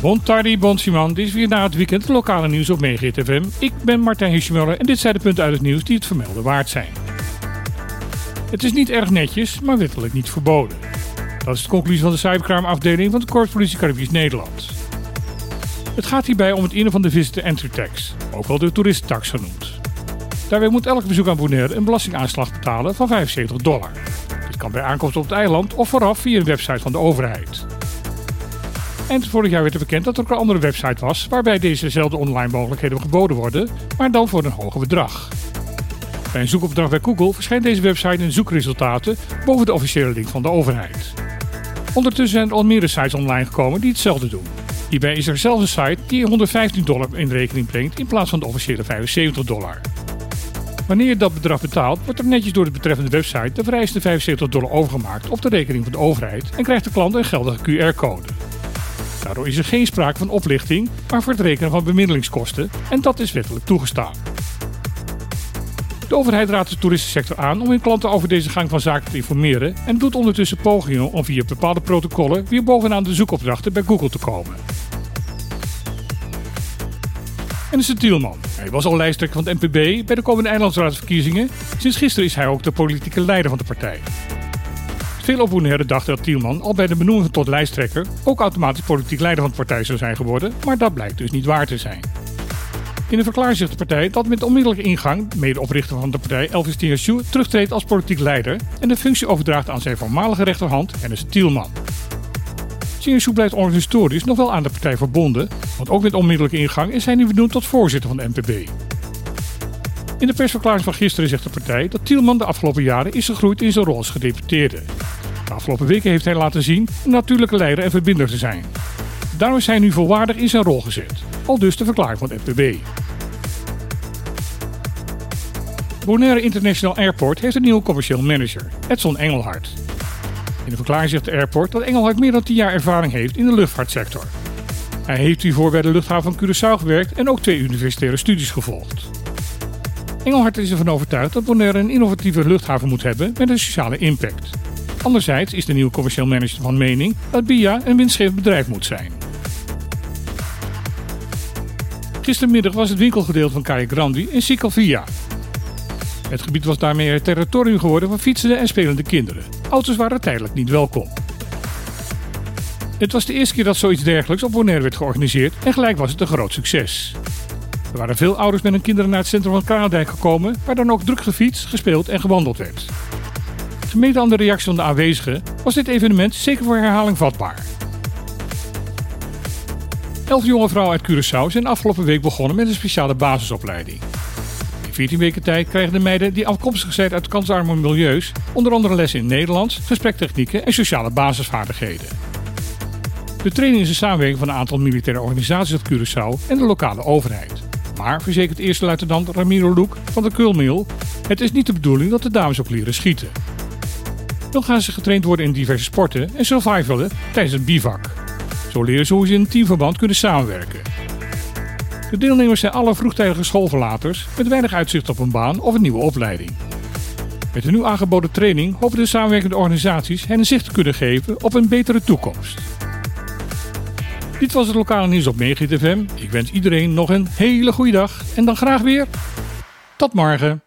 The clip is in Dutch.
Bon tardi, bon Simon. Dit is weer na het weekend lokale nieuws op Megahit FM. Ik ben Martijn Hirschmuller en dit zijn de punten uit het nieuws die het vermelden waard zijn. Het is niet erg netjes, maar wettelijk niet verboden. Dat is de conclusie van de cybercrime-afdeling van de Korpspolitie Caribisch Nederland. Het gaat hierbij om het innen van de visitor entry tax, ook wel de toeristentax genoemd. Daarbij moet elk bezoek aan Bonaire een belastingaanslag betalen van 75 dollar. Kan bij aankomst op het eiland of vooraf via een website van de overheid. En vorig jaar werd er bekend dat er ook een andere website was waarbij dezezelfde online mogelijkheden geboden worden, maar dan voor een hoger bedrag. Bij een zoekopdracht bij Google verschijnt deze website in zoekresultaten boven de officiële link van de overheid. Ondertussen zijn er al meerdere sites online gekomen die hetzelfde doen. Hierbij is er zelfs een site die 115 dollar in rekening brengt in plaats van de officiële 75 dollar. Wanneer dat bedrag betaalt, wordt er netjes door de betreffende website de vereiste 75 dollar overgemaakt op de rekening van de overheid en krijgt de klant een geldige QR-code. Daardoor is er geen sprake van oplichting, maar voor het rekenen van bemiddelingskosten en dat is wettelijk toegestaan. De overheid raadt de toeristensector aan om hun klanten over deze gang van zaken te informeren en doet ondertussen pogingen om via bepaalde protocollen weer bovenaan de zoekopdrachten bij Google te komen. En is Tielman. Hij was al lijsttrekker van het NPB bij de komende eilandsraadsverkiezingen. Sinds gisteren is hij ook de politieke leider van de partij. Veel op Bonaire dachten dat Tielman al bij de benoeming tot lijsttrekker ook automatisch politiek leider van de partij zou zijn geworden, maar dat blijkt dus niet waar te zijn. In de verklaring zegt de partij dat met onmiddellijke ingang medeoprichter van de partij Elvis Tiashu terugtreedt als politiek leider en de functie overdraagt aan zijn voormalige rechterhand Hennis Tielman. Tiashu blijft organisatorisch nog wel aan de partij verbonden, want ook met onmiddellijke ingang is hij nu benoemd tot voorzitter van de NPB. In de persverklaring van gisteren zegt de partij dat Tielman de afgelopen jaren is gegroeid in zijn rol als gedeputeerde. De afgelopen weken heeft hij laten zien een natuurlijke leider en verbinder te zijn. Daarom is hij nu volwaardig in zijn rol gezet. Al dus de verklaring van het FBB. Bonaire International Airport heeft een nieuwe commercieel manager, Edson Engelhard. In de verklaring zegt de airport dat Engelhard meer dan 10 jaar ervaring heeft in de luchtvaartsector. Hij heeft hiervoor bij de luchthaven van Curaçao gewerkt en ook twee universitaire studies gevolgd. Engelhard is ervan overtuigd dat Bonaire een innovatieve luchthaven moet hebben met een sociale impact. Anderzijds is de nieuwe commercieel manager van mening dat BIA een winstgevend bedrijf moet zijn. Gistermiddag was het winkelgedeelte van Calle Grandi in Sicalvia. Het gebied was daarmee het territorium geworden van fietsende en spelende kinderen. Auto's waren tijdelijk niet welkom. Het was de eerste keer dat zoiets dergelijks op Bonaire werd georganiseerd en gelijk was het een groot succes. Er waren veel ouders met hun kinderen naar het centrum van Kralendijk gekomen, waar dan ook druk gefietst, gespeeld en gewandeld werd. Gemeten aan de reactie van de aanwezigen was dit evenement zeker voor herhaling vatbaar. Elf jonge vrouwen uit Curaçao zijn afgelopen week begonnen met een speciale basisopleiding. In 14 weken tijd krijgen de meiden die afkomstig zijn uit kansarme milieus onder andere lessen in Nederlands, gesprektechnieken en sociale basisvaardigheden. De training is een samenwerking van een aantal militaire organisaties uit Curaçao en de lokale overheid. Maar, verzekert eerste luitenant Ramiro Loek van de Kulmil, het is niet de bedoeling dat de dames ook leren schieten. Dan gaan ze getraind worden in diverse sporten en survivalen tijdens het bivak. Zo leren ze hoe ze in een teamverband kunnen samenwerken. De deelnemers zijn alle vroegtijdige schoolverlaters met weinig uitzicht op een baan of een nieuwe opleiding. Met de nu aangeboden training hopen de samenwerkende organisaties hen een zicht te kunnen geven op een betere toekomst. Dit was het lokale nieuws op Megahit FM. Ik wens iedereen nog een hele goede dag en dan graag weer tot morgen.